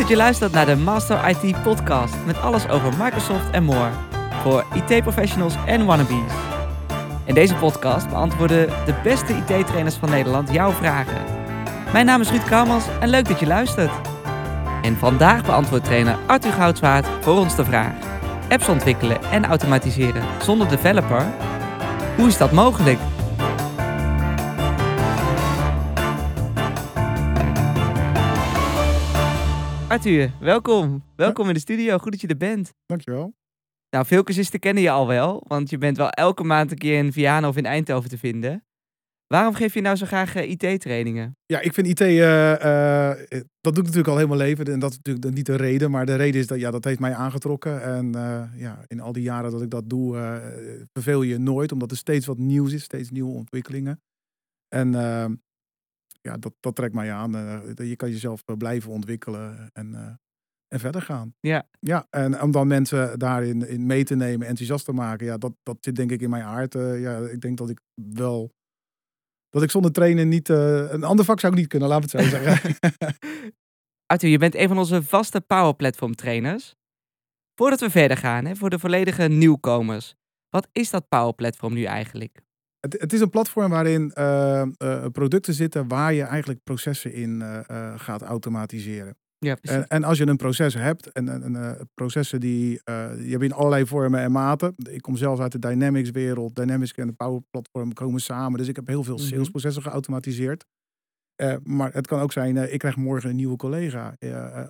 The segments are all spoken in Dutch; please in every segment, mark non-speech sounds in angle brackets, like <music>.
dat je luistert naar de Master IT Podcast met alles over Microsoft en more. Voor IT-professionals en wannabes. In deze podcast beantwoorden de beste IT-trainers van Nederland jouw vragen. Mijn naam is Ruud Kouwmans en leuk dat je luistert. En vandaag beantwoordt trainer Arthur Goudswaard voor ons de vraag. Apps ontwikkelen en automatiseren zonder developer? Hoe is dat mogelijk? Arthur, welkom. Welkom in de studio. Goed dat je er bent. Dankjewel. Nou, veel cursisten kennen je al wel, want je bent wel elke maand een keer in Vianen of in Eindhoven te vinden. Waarom geef je nou zo graag eh, IT-trainingen? Ja, ik vind IT, eh, eh, dat doe ik natuurlijk al mijn leven. En dat is natuurlijk niet de reden, maar de reden is dat ja, dat heeft mij aangetrokken. En ja, in al die jaren dat ik dat doe, verveel je nooit, omdat er steeds wat nieuws is, steeds nieuwe ontwikkelingen. En ja, dat, dat trekt mij aan. je kan jezelf blijven ontwikkelen en, en verder gaan. Ja. Ja, en om dan mensen daarin in mee te nemen, enthousiast te maken, ja, dat, dat zit denk ik in mijn aard. ja, ik denk dat ik wel dat ik zonder trainen niet. Uh, een ander vak zou ik niet kunnen, laat het zo zeggen. <laughs> Arthur, je bent een van onze vaste Power Platform trainers. Voordat we verder gaan, hè, voor de volledige nieuwkomers. Wat is dat Power Platform nu eigenlijk? Het, het is een platform waarin uh, uh, producten zitten waar je eigenlijk processen in gaat automatiseren. Ja, en, en, als je een proces hebt, en, en processen die, die hebben in allerlei vormen en maten. Ik kom zelf uit de Dynamics wereld. Dynamics en de Power Platform komen samen. Dus ik heb heel veel mhm. salesprocessen geautomatiseerd. Uh, maar het kan ook zijn, ik krijg morgen een nieuwe collega.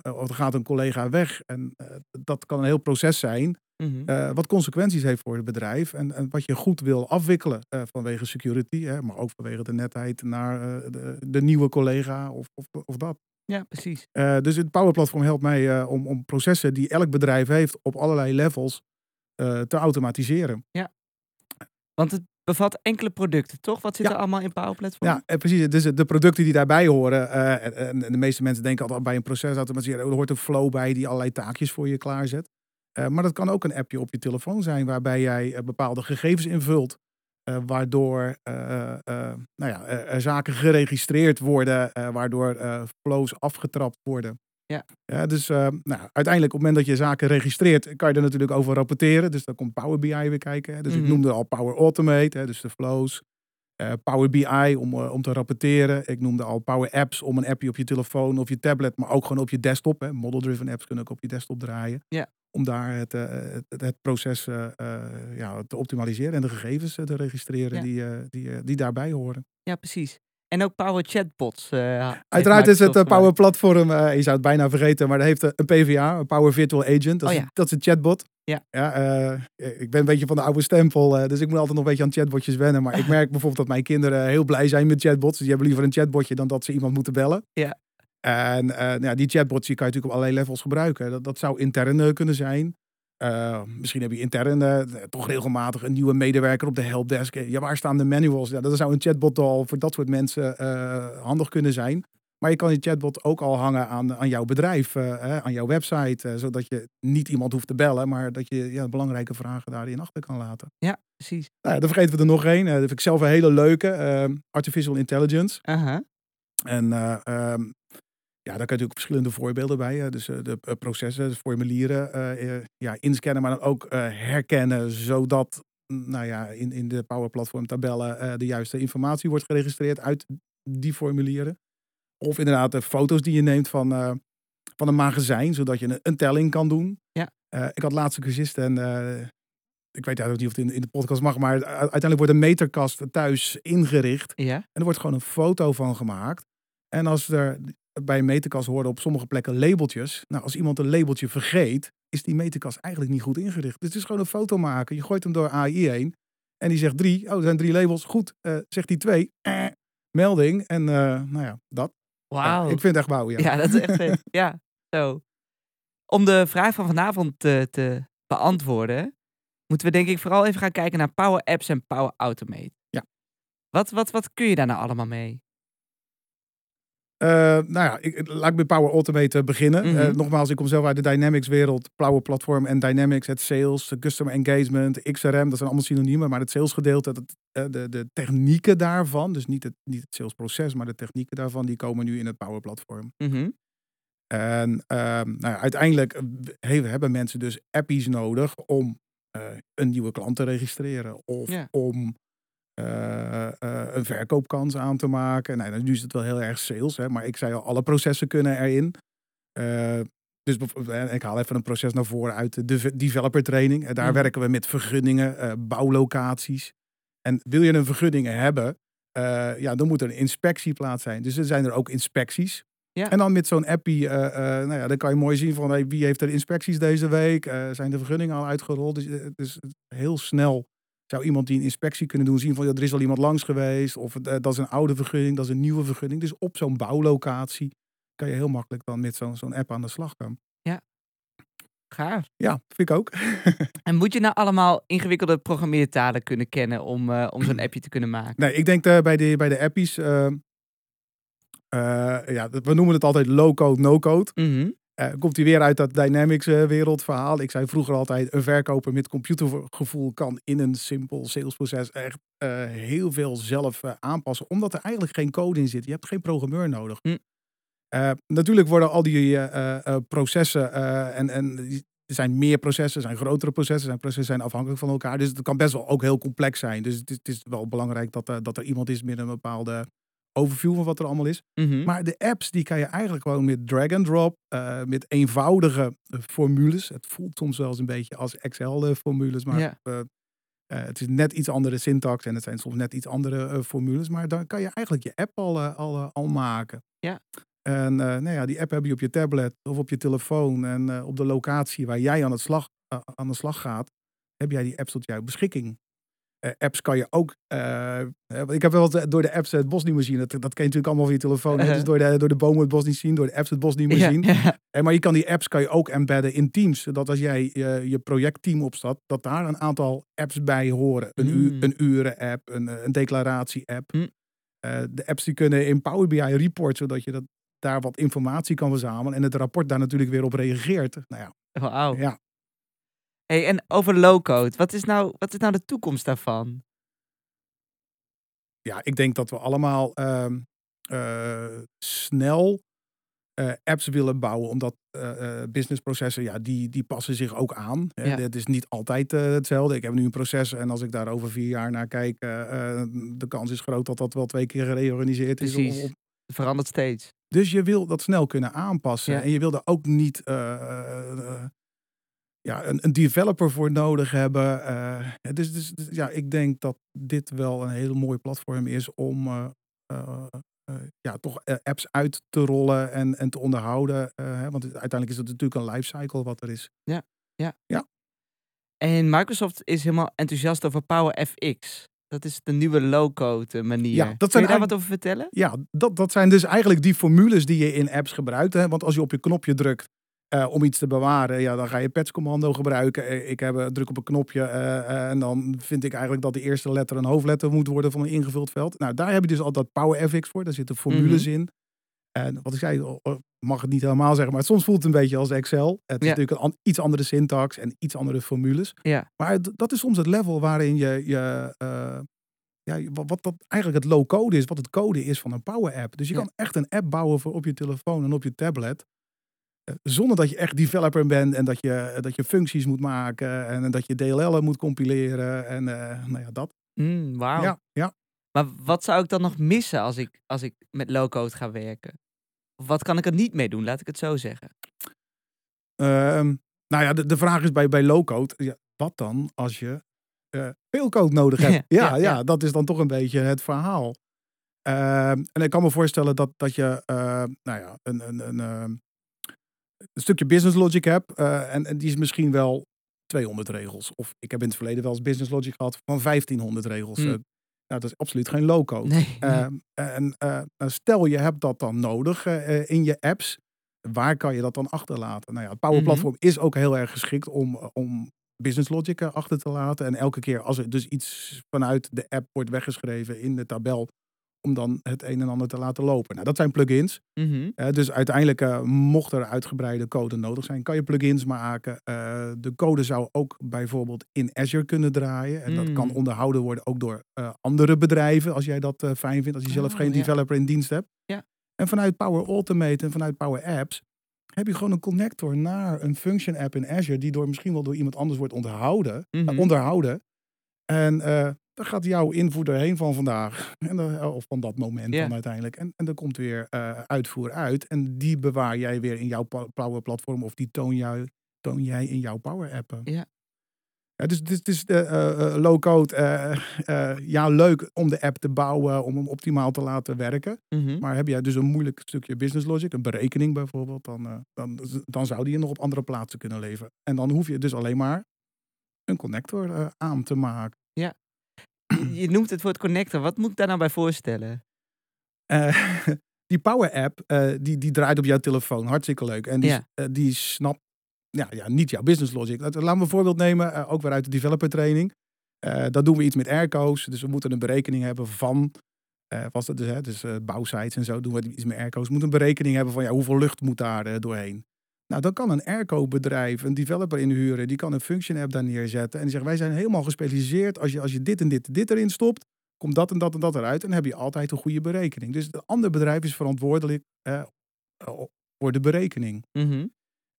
of er gaat een collega weg. En dat kan een heel proces zijn. Mhm. wat consequenties heeft voor het bedrijf. En, en wat je goed wil afwikkelen vanwege security. Hè, maar ook vanwege de netheid naar de, de, nieuwe collega of, of, of dat. Ja, precies. Dus het Power Platform helpt mij om, om processen die elk bedrijf heeft op allerlei levels te automatiseren. Ja, want het bevat enkele producten, toch? Wat zit er allemaal in Power Platform? Ja, precies. Dus de producten die daarbij horen. En, de meeste mensen denken altijd bij een proces automatiseren. Er hoort een flow bij die allerlei taakjes voor je klaarzet. maar dat kan ook een appje op je telefoon zijn waarbij jij bepaalde gegevens invult. Uh, waardoor nou ja, er zaken geregistreerd worden, waardoor flows afgetrapt worden. Ja. ja dus nou, uiteindelijk, op het moment dat je zaken registreert, kan je er natuurlijk over rapporteren. Dus dan komt Power BI weer kijken. Dus mm -hmm. ik mhm. noemde al Power Automate, hè, dus de flows. Power BI om, om te rapporteren. Ik noemde al Power Apps om een appje op je telefoon of je tablet, maar ook gewoon op je desktop. Model-driven apps kunnen ook op je desktop draaien. Ja om daar het, het, het, proces ja, te optimaliseren en de gegevens te registreren die, die, die daarbij horen. Ja, precies. En ook Power Chatbots. Uiteraard is het Power Platform, je zou het bijna vergeten, maar dat heeft een PVA, een Power Virtual Agent. Dat, oh, is, dat is een chatbot. Ja. ja ik ben een beetje van de oude stempel, dus ik moet altijd nog een beetje aan chatbotjes wennen. Maar ik <laughs> merk bijvoorbeeld dat mijn kinderen heel blij zijn met chatbots. Dus die hebben liever een chatbotje dan dat ze iemand moeten bellen. Ja. En uh, nou ja, die chatbots die kan je natuurlijk op allerlei levels gebruiken. Dat, dat zou intern kunnen zijn. Uh, misschien heb je intern uh, toch regelmatig een nieuwe medewerker op de helpdesk. Ja, waar staan de manuals? Ja, dat zou een chatbot al voor dat soort mensen handig kunnen zijn. Maar je kan die chatbot ook al hangen aan, aan jouw bedrijf, aan jouw website. zodat je niet iemand hoeft te bellen, maar dat je ja, belangrijke vragen daarin achter kan laten. Ja, precies. Nou, dan vergeten we er nog één. dat vind ik zelf een hele leuke. artificial intelligence. -huh. En um, ja, daar kan je natuurlijk verschillende voorbeelden bij. Dus eh, de eh, processen, de formulieren uh, ja, inscannen, maar dan ook herkennen, zodat mm, nou ja, in, in de Power Platform tabellen de juiste informatie wordt geregistreerd uit die formulieren. Of inderdaad de foto's die je neemt van, van een magazijn, zodat je een, een telling kan doen. Ja. ik had laatste cursist en ik weet eigenlijk niet of het in, in de podcast mag, maar uiteindelijk wordt een meterkast thuis ingericht. Ja. En er wordt gewoon een foto van gemaakt. En als er bij een meterkast hoorden op sommige plekken labeltjes. Nou, als iemand een labeltje vergeet, is die meterkast eigenlijk niet goed ingericht. Dus het is gewoon een foto maken. Je gooit hem door AI heen. En die zegt drie. Oh, er zijn drie labels. Goed. Uh, zegt die twee. Eh, <clears throat> melding. En uh, nou ja, dat. Wauw. ik vind het echt wauw, ja. Ja, dat is echt vet. ja, zo. Om de vraag van vanavond te, te beantwoorden, moeten we denk ik vooral even gaan kijken naar Power Apps en Power Automate. Ja. Wat, wat, wat kun je daar nou allemaal mee? Uh, nou ja, ik, laat ik met Power Automate beginnen. Mm -hmm. nogmaals, ik kom zelf uit de Dynamics wereld, Power Platform en Dynamics, het sales, customer engagement, XRM, dat zijn allemaal synoniemen, maar het salesgedeelte, dat, uh, de, de technieken daarvan, dus niet het, niet het salesproces, maar de technieken daarvan, die komen nu in het Power Platform. Mm En ehm, nou ja, uiteindelijk he- hebben mensen dus appies nodig om eh, een nieuwe klant te registreren. Of om eh, eh, een verkoopkans aan te maken. Nou, nu is het wel heel erg sales, hè, maar ik zei al, alle processen kunnen erin. Eh, dus eh, ik haal even een proces naar voren uit de deve- developer training. Daar Mhm. werken we met vergunningen, eh, bouwlocaties. En wil je een vergunning hebben, eh, ja, dan moet er een inspectieplaats zijn. Dus er zijn er ook inspecties. Ja. En dan met zo'n appie, eh, eh, nou ja, dan kan je mooi zien van hey, wie heeft er inspecties deze week? Eh, zijn de vergunningen al uitgerold? Dus, eh, dus heel snel zou iemand die een inspectie kunnen doen zien van ja, er is al iemand langs geweest. Of eh, dat is een oude vergunning, dat is een nieuwe vergunning. Dus op zo'n bouwlocatie kan je heel makkelijk dan met zo'n zo'n app aan de slag gaan. Gaaf. Ja, vind ik ook. <laughs> En moet je nou allemaal ingewikkelde programmeertalen kunnen kennen om, eh, om zo'n appje te kunnen maken? Nee, ik denk eh, bij, de, bij de appies, eh, eh, ja, we noemen het altijd low-code, no-code. Mhm. Eh, komt hij weer uit dat Dynamics eh, wereldverhaal. Ik zei vroeger altijd, een verkoper met computergevoel kan in een simpel salesproces echt eh, heel veel zelf aanpassen. Omdat er eigenlijk geen code in zit. Je hebt geen programmeur nodig. Hm. Natuurlijk worden al die processen en, en er zijn meer processen, er zijn grotere processen, zijn processen zijn afhankelijk van elkaar. Dus het kan best wel ook heel complex zijn. Dus het is, het is wel belangrijk dat, dat er iemand is met een bepaalde overview van wat er allemaal is. Mhm. Maar de apps die kan je eigenlijk gewoon met drag and drop, eh, met eenvoudige eh, formules. Het voelt soms wel eens een beetje als Excel-formules, maar Ja. eh, eh, het is net iets andere syntax en het zijn soms net iets andere formules. Maar dan kan je eigenlijk je app al, al, al maken. Ja. En nou ja, die app heb je op je tablet of op je telefoon. En op de locatie waar jij aan, het slag, aan de slag gaat, heb jij die apps tot jouw beschikking. Eh, apps kan je ook. eh, eh, ik heb wel door de apps het bos niet meer zien. Dat, dat ken je natuurlijk allemaal van je telefoon. Uh-huh. Dus door de, door de bomen het bos niet zien, door de apps het bos niet meer zien. maar je kan die apps kan je ook embedden in Teams. Zodat als jij je, je projectteam opstart, dat daar een aantal apps bij horen. Een, u- Mm. een uren-app, een, een declaratie-app. Mm. Eh, de apps die kunnen in Power BI report, zodat je dat, daar wat informatie kan verzamelen. En het rapport daar natuurlijk weer op reageert. Nou ja, Wauw. ja. Hey, en over low-code, wat is, nou, wat is nou de toekomst daarvan? ja, ik denk dat we allemaal ehm, eh, snel eh, apps willen bouwen, omdat eh, businessprocessen, ja, die, die passen zich ook aan. Ja. Het is niet altijd hetzelfde. Ik heb nu een proces en als ik daar over vier jaar naar kijk, de kans is groot dat dat wel twee keer gereorganiseerd is. Precies. Het verandert steeds. dus je wil dat snel kunnen aanpassen. Ja. En je wil er ook niet ja, een, een developer voor nodig hebben. dus, dus, dus ja, ik denk dat dit wel een heel mooi platform is om eh, eh, ja, toch apps uit te rollen en, en te onderhouden. hè, want uiteindelijk is het natuurlijk een lifecycle wat er is. En Microsoft is helemaal enthousiast over Power FX. Dat is de nieuwe low-code manier. Ja, dat Kun je daar wat over vertellen? Ja, dat, dat zijn dus eigenlijk die formules die je in apps gebruikt. Hè? Want als je op je knopje drukt eh, om iets te bewaren, ja, dan ga je patchcommando gebruiken. Eh, Ik heb, eh, druk op een knopje en dan vind ik eigenlijk dat de eerste letter een hoofdletter moet worden van een ingevuld veld. Nou, daar heb je dus al dat PowerFX voor. Daar zitten formules in. En wat ik zei, ik mag het niet helemaal zeggen, maar soms voelt het een beetje als Excel. Het is Ja. natuurlijk een iets andere syntax en iets andere formules. Ja. Maar dat is soms het level waarin je, je ja, wat, wat dat eigenlijk het low-code is, wat het code is van een Power-app. Dus je Ja. kan echt een app bouwen voor op je telefoon en op je tablet. Eh, Zonder dat je echt developer bent en dat je, dat je functies moet maken en dat je DLL'en moet compileren en eh, nou ja, dat. Mm, Wauw. Ja, ja. Maar wat zou ik dan nog missen als ik, als ik met low-code ga werken? Of wat kan ik er niet mee doen, laat ik het zo zeggen. Ehm, nou ja, de, de vraag is bij, bij low-code, ja, wat dan als je eh, veel code nodig hebt? <laughs> Ja, ja, ja, ja, ja. dat is dan toch een beetje het verhaal. Ehm, en ik kan me voorstellen dat, dat je eh, nou ja, een, een, een, ehm, een stukje business logic hebt. eh, en, en die is misschien wel 200 regels. Of ik heb in het verleden wel eens business logic gehad van 1500 regels. Hmm. Eh, nou, dat is absoluut geen low-code. Nee. nee. Ehm, en eh, stel je hebt dat dan nodig eh, eh, in je apps. Waar kan je dat dan achterlaten? Nou ja, het Power Mhm. Platform is ook heel erg geschikt om, eh, om business logic eh, achter te laten. En elke keer als er dus iets vanuit de app wordt weggeschreven in de tabel, om dan het een en ander te laten lopen. Nou, dat zijn plugins. Mhm. Dus uiteindelijk, eh, mocht er uitgebreide code nodig zijn, kan je plugins maken. Eh, de code zou ook bijvoorbeeld in Azure kunnen draaien. En dat kan Mm. onderhouden worden ook door eh, andere bedrijven, als jij dat fijn vindt, als je zelf Oh, geen ja. developer in dienst hebt. Ja. En vanuit Power Automate en vanuit Power Apps heb je gewoon een connector naar een function app in Azure, die door misschien wel door iemand anders wordt onthouden, eh, Mhm. onderhouden. En dan gaat jouw invoer erheen van vandaag, en dan, eh, of van dat moment dan uiteindelijk. En, en dan komt weer eh, uitvoer uit. En die bewaar jij weer in jouw Power Platform, of die toon, jou, toon jij in jouw Power appen. Ja. Ja, dus het is, het is eh, eh, low-code. ja, leuk om de app te bouwen, om hem optimaal te laten werken. Mhm. Maar heb jij dus een moeilijk stukje business logic, een berekening bijvoorbeeld, dan, dan, dan zou die je nog op andere plaatsen kunnen leveren. En dan hoef je dus alleen maar een connector aan te maken. <clears throat> Je noemt het woord connector. Wat moet ik daar nou bij voorstellen? Eh, <laughs> die Power App, eh, die, die draait op jouw telefoon. Hartstikke leuk. En die, Ja. eh, die snapt ja, ja, niet jouw business logic. Laten we een voorbeeld nemen, ook weer uit de developer training. Dan doen we iets met airco's. Dus we moeten een berekening hebben van, was dat dus, hè, dus bouwsites en zo, doen we iets met airco's. We moeten een berekening hebben van ja, hoeveel lucht moet daar doorheen. Nou, dan kan een airco-bedrijf een developer inhuren. Die kan een function app daar neerzetten. En die zegt, wij zijn helemaal gespecialiseerd. Als je, als je dit en dit en dit erin stopt, komt dat en dat en dat eruit. En dan heb je altijd een goede berekening. Dus het andere bedrijf is verantwoordelijk eh, voor de berekening. Mhm.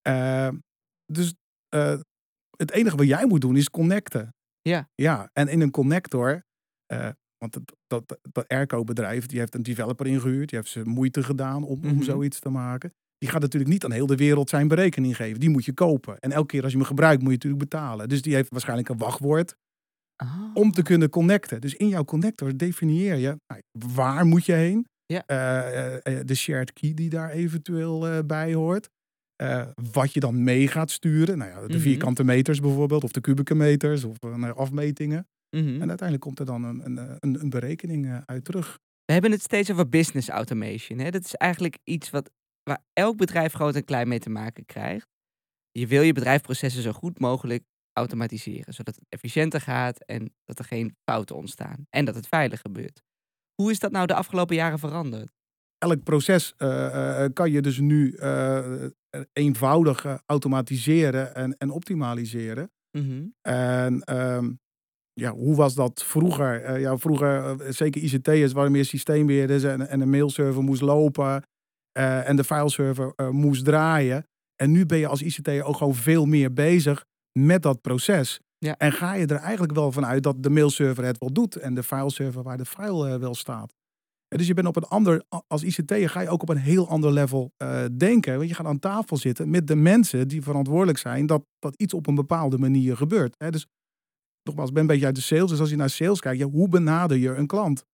Eh, dus eh, het enige wat jij moet doen is connecten. Ja. Ja, en in een connector, eh, want dat, dat, dat Airco-bedrijf, die heeft een developer ingehuurd, die heeft ze moeite gedaan om, Mhm. om zoiets te maken. Die gaat natuurlijk niet aan heel de wereld zijn berekening geven. Die moet je kopen. En elke keer als je hem gebruikt, moet je natuurlijk betalen. Dus die heeft waarschijnlijk een wachtwoord Ah. om te kunnen connecten. Dus in jouw connector definieer je nou, waar moet je heen. Ja. Eh, eh, eh, de shared key die daar eventueel bij hoort. Wat je dan mee gaat sturen. Nou ja, de Mhm. vierkante meters bijvoorbeeld. Of de kubieke meters. Of eh, afmetingen. Mhm. En uiteindelijk komt er dan een, een, een, een berekening uit terug. We hebben het steeds over business automation. Hè? Dat is eigenlijk iets wat, waar elk bedrijf groot en klein mee te maken krijgt. Je wil je bedrijfsprocessen zo goed mogelijk automatiseren, zodat het efficiënter gaat en dat er geen fouten ontstaan en dat het veilig gebeurt. Hoe is dat nou de afgelopen jaren veranderd? Elk proces eh, eh, kan je dus nu eh, eenvoudig eh, automatiseren en, en optimaliseren. Mhm. En ehm, ja, hoe was dat vroeger? Eh, ja, vroeger, eh, zeker ICT'ers, waren meer systeembeheerders en, en een mailserver moest lopen eh, en de fileserver eh, moest draaien. En nu ben je als ICT'er ook gewoon veel meer bezig met dat proces. Ja. En ga je er eigenlijk wel vanuit dat de mailserver het wel doet en de fileserver waar de file eh, wel staat. En dus je bent op een ander, als ICT'er ga je ook op een heel ander level denken. Want je gaat aan tafel zitten met de mensen die verantwoordelijk zijn dat, dat iets op een bepaalde manier gebeurt. Hè? Dus nogmaals, ik ben een beetje uit de sales. Dus als je naar sales kijkt, ja, hoe benader je een klant?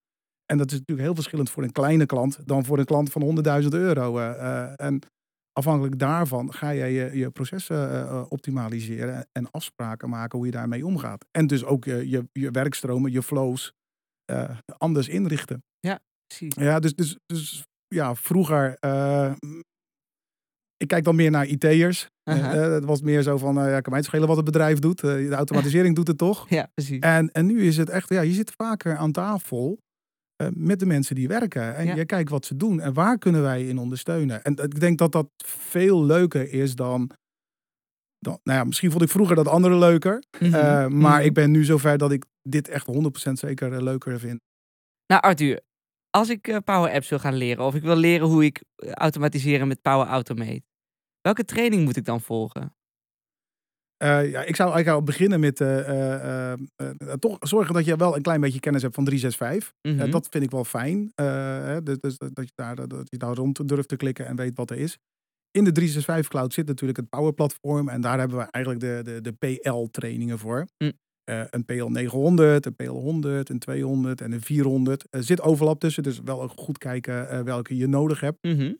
En dat is natuurlijk heel verschillend voor een kleine klant dan voor een klant van 100.000 euro. eh, eh, en afhankelijk daarvan ga je je, je processen eh, optimaliseren en afspraken maken hoe je daarmee omgaat. En dus ook je, je, je werkstromen, je flows anders inrichten. Precies. Ja, dus, dus, dus ja, vroeger. ik kijk dan meer naar IT'ers. Eh, het was meer zo van, ja, kan mij het schelen wat het bedrijf doet. De automatisering doet het toch. Ja, precies. En, en nu is het echt, ja, je zit vaker aan tafel eh, met de mensen die werken. En Ja. je kijkt wat ze doen en waar kunnen wij in ondersteunen. En ik denk dat dat veel leuker is dan... dan nou ja, misschien vond ik vroeger dat andere leuker. Mhm. eh, maar Mhm. ik ben nu zover dat ik dit echt 100% zeker eh, leuker vind. Nou, Arthur, als ik Power Apps wil gaan leren of ik wil leren hoe ik automatiseren met Power Automate, welke training moet ik dan volgen? Eh, ja, ik zou eigenlijk al beginnen met eh, eh, toch zorgen dat je wel een klein beetje kennis hebt van 365. Eh, Mhm. dat vind ik wel fijn. dus, dus dat, je daar, dat je daar rond durft te klikken en weet wat er is. In de 365 Cloud zit natuurlijk het Power Platform. En daar hebben we eigenlijk de, de, de PL-trainingen voor. Eh, een PL 900, een PL 100, een 200 en een 400. Er zit overlap tussen, dus wel goed kijken welke je nodig hebt. Mhm.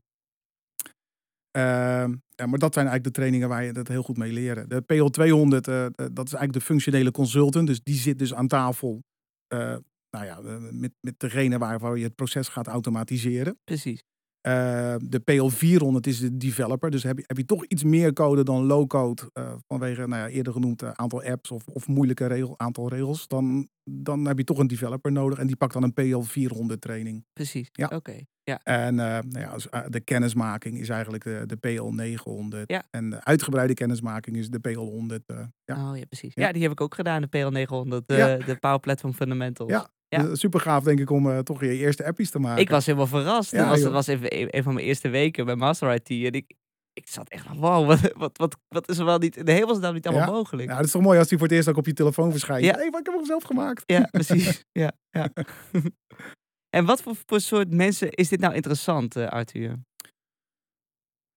Ja, maar dat zijn eigenlijk de trainingen waar je dat heel goed mee leren. De PL 200, eh, eh, dat is eigenlijk de functionele consultant. Dus die zit dus aan tafel eh, nou ja, met, met degene waarvoor je het proces gaat automatiseren. Precies. Eh, de PL 400 is de developer. Dus heb je, heb je toch iets meer code dan low-code. vanwege nou ja, eerder genoemd aantal apps of, of moeilijke regel, aantal regels. Dan, dan heb je toch een developer nodig. En die pakt dan een PL 400 training. Precies. Ja. Oké. Ja. En eh, nou ja, eh, de kennismaking is eigenlijk de, de PL 900. Ja. En de uitgebreide kennismaking is de PL 100. eh, ja. Oh ja, precies. Ja. Ja. die heb ik ook gedaan, de PL 900, de, de Power Platform Fundamentals. Ja. Ja. Dus super gaaf denk ik om toch je eerste appies te maken. Ik was helemaal verrast. Dat was, dat was even een, van mijn eerste weken bij Master IT. En ik, ik zat echt van, wow, wat, wat, wat, wat is er wel niet, in de hemelsnaam niet allemaal Ja. mogelijk. Ja, het is toch mooi als die voor het eerst ook op je telefoon verschijnt. Ja. Ja. Hey, maar ik heb hem zelf gemaakt. Ja, precies. ja, ja. <laughs> <laughs> en wat voor, voor soort mensen is dit nou interessant, eh, Arthur?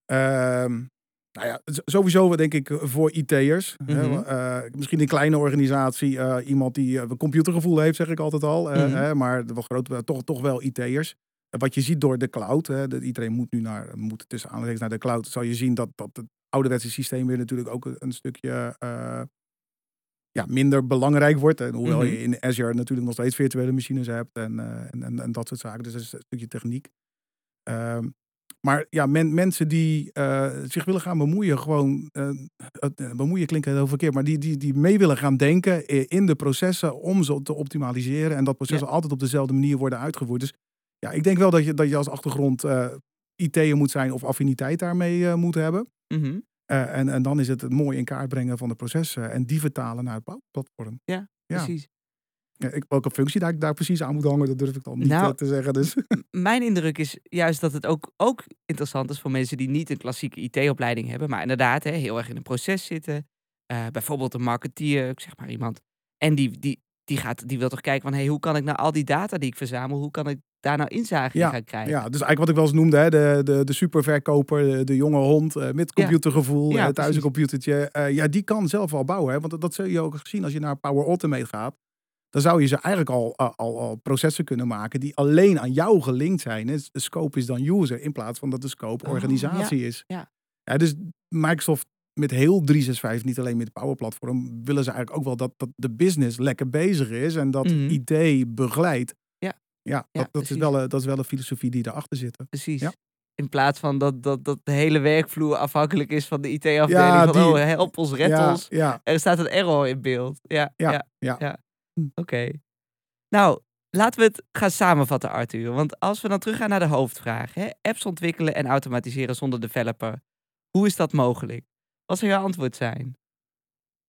Ehm, nou ja, sowieso denk ik voor IT'ers. Mhm. eh, misschien een kleine organisatie, eh, iemand die een computergevoel heeft, zeg ik altijd al. Mhm. maar wel groot, toch, toch wel IT'ers. Wat je ziet door de cloud, hè, dat iedereen moet nu naar, moet tussen aanleiding naar de cloud, zal je zien dat, dat het ouderwetse systeem weer natuurlijk ook een, stukje ja, minder belangrijk wordt. En hoewel Mhm. je in Azure natuurlijk nog steeds virtuele machines hebt en, eh, en, en, en dat soort zaken. Dus dat is een stukje techniek. Ehm, maar ja, men- mensen die eh, zich willen gaan bemoeien, gewoon eh, bemoeien klinkt heel verkeerd, maar die, die, die mee willen gaan denken in de processen om ze te optimaliseren en dat processen altijd op dezelfde manier worden uitgevoerd. Dus ja, ik denk wel dat je, dat je als achtergrond eh IT'er moet zijn of affiniteit daarmee moet hebben. Mhm. Eh, en, en dan is het het mooi in kaart brengen van de processen en die vertalen naar het bouwplatform. Ja. Precies. Ja, ik, welke functie daar, daar precies aan moet hangen, dat durf ik dan niet Nou, eh, te zeggen. Dus. Mijn indruk is juist dat het ook, ook interessant is voor mensen die niet een klassieke IT-opleiding hebben, maar inderdaad hè, heel erg in een proces zitten. Eh, bijvoorbeeld een marketeer, ik zeg maar iemand. En die, die, die, gaat, die wil toch kijken van, hey, hoe kan ik nou al die data die ik verzamel, hoe kan ik daar nou inzage in gaan krijgen? Ja, dus eigenlijk wat ik wel eens noemde, hè, de, de, de superverkoper, de, de jonge hond eh, met Ja. computergevoel, Ja, eh, thuis een computertje. eh, ja, die kan zelf wel bouwen. Hè, want dat, dat zul je ook zien als je naar Power Automate gaat. Dan zou je ze eigenlijk al, al, al, al processen kunnen maken die alleen aan jou gelinkt zijn. hè. De scope is dan user in plaats van dat de scope Oh, organisatie is. ja. Ja, dus Microsoft met heel 365, niet alleen met Power Platform, willen ze eigenlijk ook wel dat, dat de business lekker bezig is en dat Mhm. idee begeleidt. Ja. Dat, dat, is wel, een- dat is wel een filosofie die erachter zit. Precies. Ja. In plaats van dat, dat, dat de hele werkvloer afhankelijk is van de IT-afdeling. Ja, van, die- oh, help ons, red ja, ons. Ja, Er staat een error in beeld. Ja, ja, Ja. Hm. Oké. Nou, laten we het gaan samenvatten, Arthur. Want als we dan teruggaan naar de hoofdvraag. Hè? Apps ontwikkelen en automatiseren zonder developer. Hoe is dat mogelijk? Wat zou jouw antwoord zijn?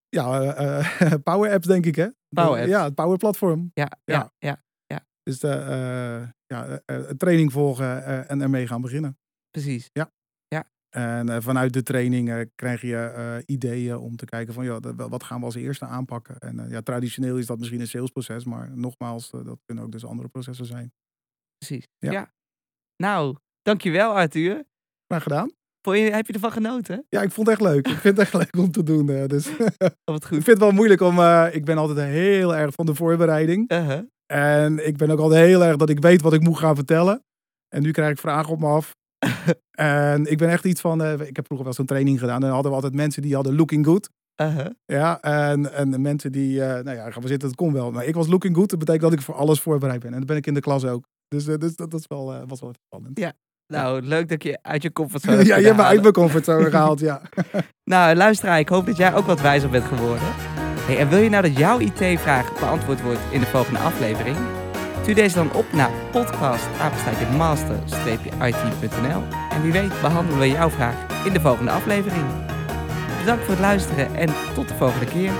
ja eh, <laughs> Power Apps denk ik hè. Power Apps. Ja, het Power Platform. Ja, ja, ja, Dus de, eh, ja, eh, eh, training volgen en ermee gaan beginnen. precies. En eh, vanuit de training krijg je ideeën om te kijken van ja, wat gaan we als eerste aanpakken. En ja, traditioneel is dat misschien een salesproces, maar nogmaals, dat kunnen ook dus andere processen zijn. precies. Ja. Ja. Nou, dankjewel Arthur. Graag gedaan. Vond je, heb je ervan genoten? Ja, ik vond het echt leuk. Ik vind het echt <laughs> leuk om te doen. dus Of het <laughs> ik goed? vind het wel moeilijk om. ik ben altijd heel erg van de voorbereiding. Uh-huh. En ik ben ook altijd heel erg dat ik weet wat ik moet gaan vertellen. En nu krijg ik vragen op me af. <laughs> en ik ben echt iets van. eh, ik heb vroeger wel zo'n training gedaan. En dan hadden we altijd mensen die hadden looking good. Uh-huh. Ja, en, en de mensen die. eh, nou ja, gaan we zitten, dat kon wel. Maar ik was looking good. Dat betekent dat ik voor alles voorbereid ben. En dat ben ik in de klas ook. Dus, eh, dus dat, dat is wel, was wel even spannend. Ja. Nou, leuk dat je uit je <laughs> comfortzone ja, je hebt me uit mijn comfortzone gehaald. Ja. <laughs> Nou, luisteraar, ik hoop dat jij ook wat wijzer bent geworden. Hey, en wil je nou dat jouw IT-vraag beantwoord wordt in de volgende aflevering? Stuur deze dan op naar podcast-master-it.nl en wie weet behandelen we jouw vraag in de volgende aflevering. Bedankt voor het luisteren en tot de volgende keer.